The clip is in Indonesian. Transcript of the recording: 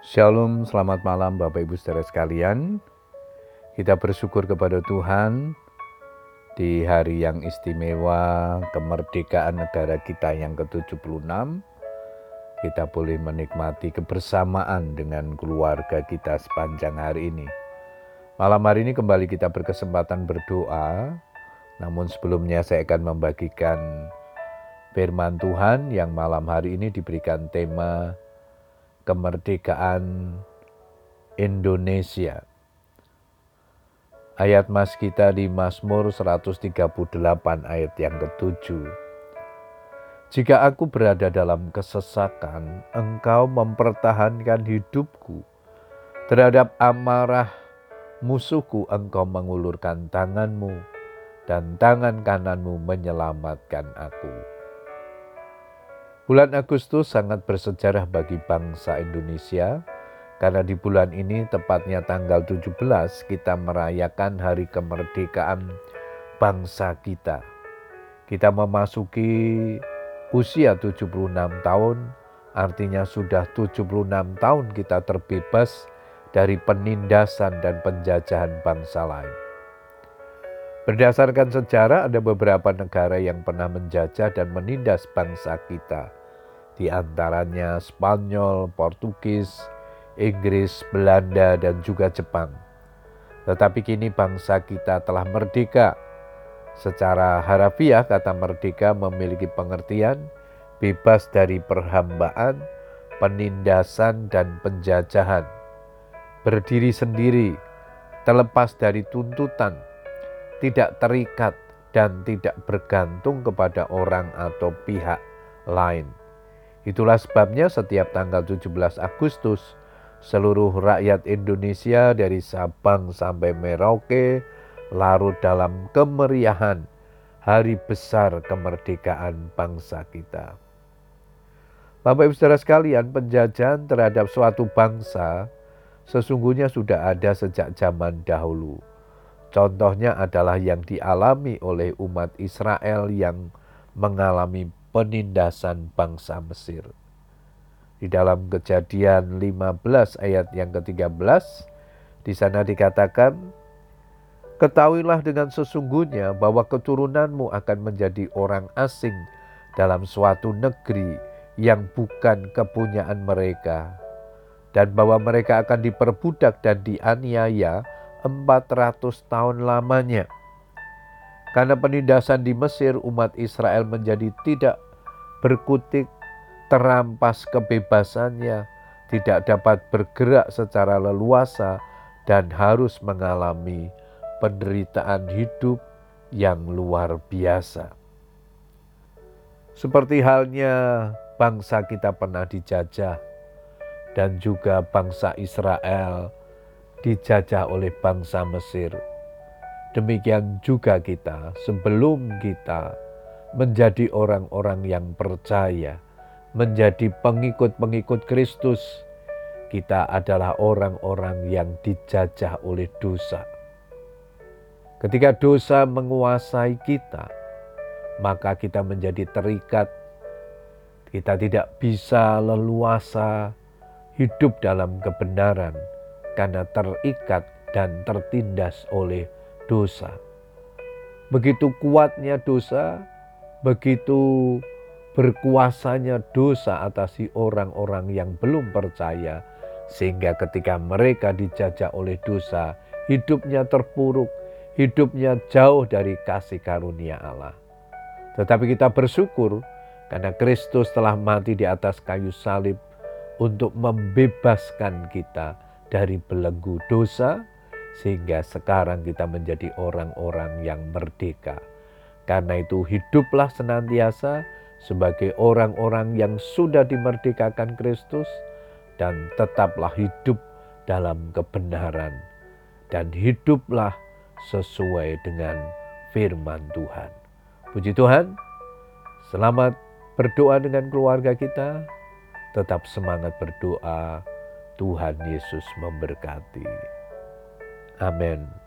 Shalom, selamat malam Bapak Ibu saudara sekalian. Kita bersyukur kepada Tuhan di hari yang istimewa kemerdekaan negara kita yang ke-76. Kita boleh menikmati kebersamaan dengan keluarga kita sepanjang hari ini. Malam hari ini kembali kita berkesempatan berdoa, namun sebelumnya saya akan membagikan firman Tuhan yang malam hari ini diberikan tema kemerdekaan Indonesia. Ayat mas kita di Mazmur 138 ayat yang ketujuh. Jika aku berada dalam kesesakan, engkau mempertahankan hidupku. Terhadap amarah musuhku engkau mengulurkan tanganmu dan tangan kananmu menyelamatkan aku. Bulan Agustus sangat bersejarah bagi bangsa Indonesia karena di bulan ini tepatnya tanggal 17 kita merayakan hari kemerdekaan bangsa kita. Kita memasuki usia 76 tahun, artinya sudah 76 tahun kita terbebas dari penindasan dan penjajahan bangsa lain. Berdasarkan sejarah, ada beberapa negara yang pernah menjajah dan menindas bangsa kita di antaranya Spanyol, Portugis, Inggris, Belanda, dan juga Jepang. Tetapi kini bangsa kita telah merdeka. Secara harafiah kata merdeka memiliki pengertian bebas dari perhambaan, penindasan, dan penjajahan. Berdiri sendiri, terlepas dari tuntutan, tidak terikat dan tidak bergantung kepada orang atau pihak lain. Itulah sebabnya setiap tanggal 17 Agustus seluruh rakyat Indonesia dari Sabang sampai Merauke larut dalam kemeriahan hari besar kemerdekaan bangsa kita. Bapak Ibu Saudara sekalian, penjajahan terhadap suatu bangsa sesungguhnya sudah ada sejak zaman dahulu. Contohnya adalah yang dialami oleh umat Israel yang mengalami penindasan bangsa Mesir. Di dalam kejadian 15 ayat yang ke-13, di sana dikatakan, Ketahuilah dengan sesungguhnya bahwa keturunanmu akan menjadi orang asing dalam suatu negeri yang bukan kepunyaan mereka, dan bahwa mereka akan diperbudak dan dianiaya 400 tahun lamanya karena penindasan di Mesir, umat Israel menjadi tidak berkutik, terampas kebebasannya, tidak dapat bergerak secara leluasa, dan harus mengalami penderitaan hidup yang luar biasa. Seperti halnya bangsa kita pernah dijajah, dan juga bangsa Israel dijajah oleh bangsa Mesir Demikian juga kita, sebelum kita menjadi orang-orang yang percaya, menjadi pengikut-pengikut Kristus, kita adalah orang-orang yang dijajah oleh dosa. Ketika dosa menguasai kita, maka kita menjadi terikat. Kita tidak bisa leluasa hidup dalam kebenaran karena terikat dan tertindas oleh dosa. Begitu kuatnya dosa, begitu berkuasanya dosa atasi orang-orang yang belum percaya, sehingga ketika mereka dijajah oleh dosa, hidupnya terpuruk, hidupnya jauh dari kasih karunia Allah. Tetapi kita bersyukur karena Kristus telah mati di atas kayu salib untuk membebaskan kita dari belenggu dosa, sehingga sekarang kita menjadi orang-orang yang merdeka. Karena itu hiduplah senantiasa sebagai orang-orang yang sudah dimerdekakan Kristus dan tetaplah hidup dalam kebenaran dan hiduplah sesuai dengan firman Tuhan. Puji Tuhan, selamat berdoa dengan keluarga kita, tetap semangat berdoa, Tuhan Yesus memberkati. Amen.